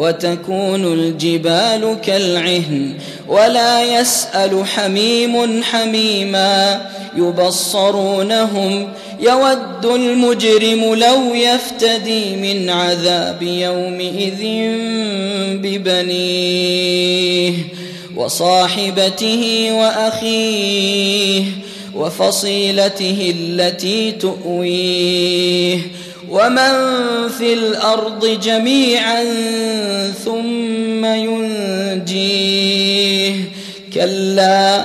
وتكون الجبال كالعهن ولا يسأل حميم حميما يبصرونهم يود المجرم لو يفتدي من عذاب يومئذ ببنيه وصاحبته وأخيه وفصيلته التي تؤويه ومن في الأرض جميعا ثم ينجيه كلا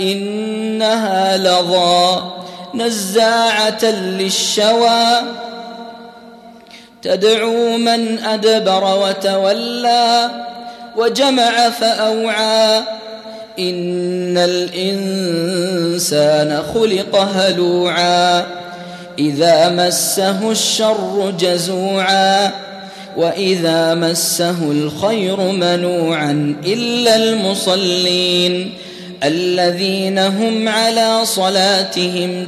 انها لظى نزاعه للشوى تدعو من ادبر وتولى وجمع فاوعى ان الانسان خلق هلوعا اذا مسه الشر جزوعا واذا مسه الخير منوعا الا المصلين الذين هم على صلاتهم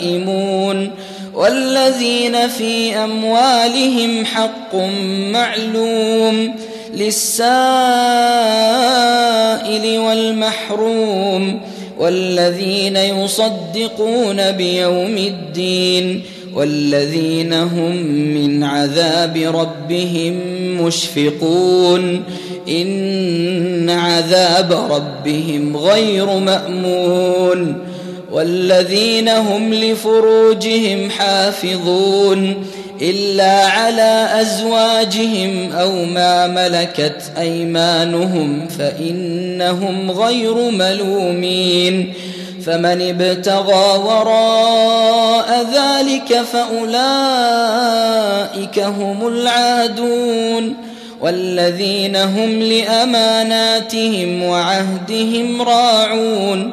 دائمون والذين في اموالهم حق معلوم للسائل والمحروم والذين يصدقون بيوم الدين والذين هم من عذاب ربهم مشفقون إن عذاب ربهم غير مأمون والذين هم لفروجهم حافظون إلا على أزواجهم أو ما ملكت أيمانهم فإنهم غير ملومين فمن ابتغى وراء ذلك فأولئك هم العادون والذين هم لأماناتهم وعهدهم راعون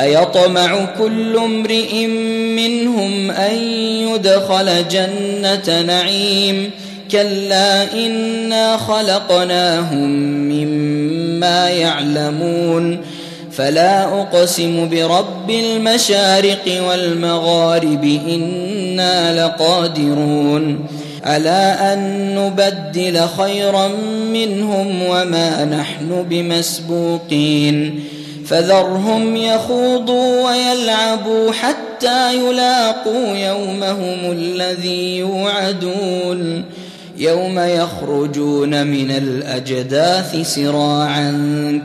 أيطمع كل امرئ منهم أن يدخل جنة نعيم كلا إنا خلقناهم مما يعلمون فلا أقسم برب المشارق والمغارب إنا لقادرون على أن نبدل خيرا منهم وما نحن بمسبوقين فذرهم يخوضوا ويلعبوا حتى يلاقوا يومهم الذي يوعدون. يوم يخرجون من الأجداث سراعا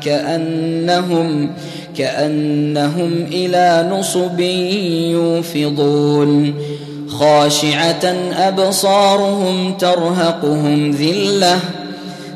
كانهم كأنهم إلى نصب يوفضون. خاشعة أبصارهم ترهقهم ذلة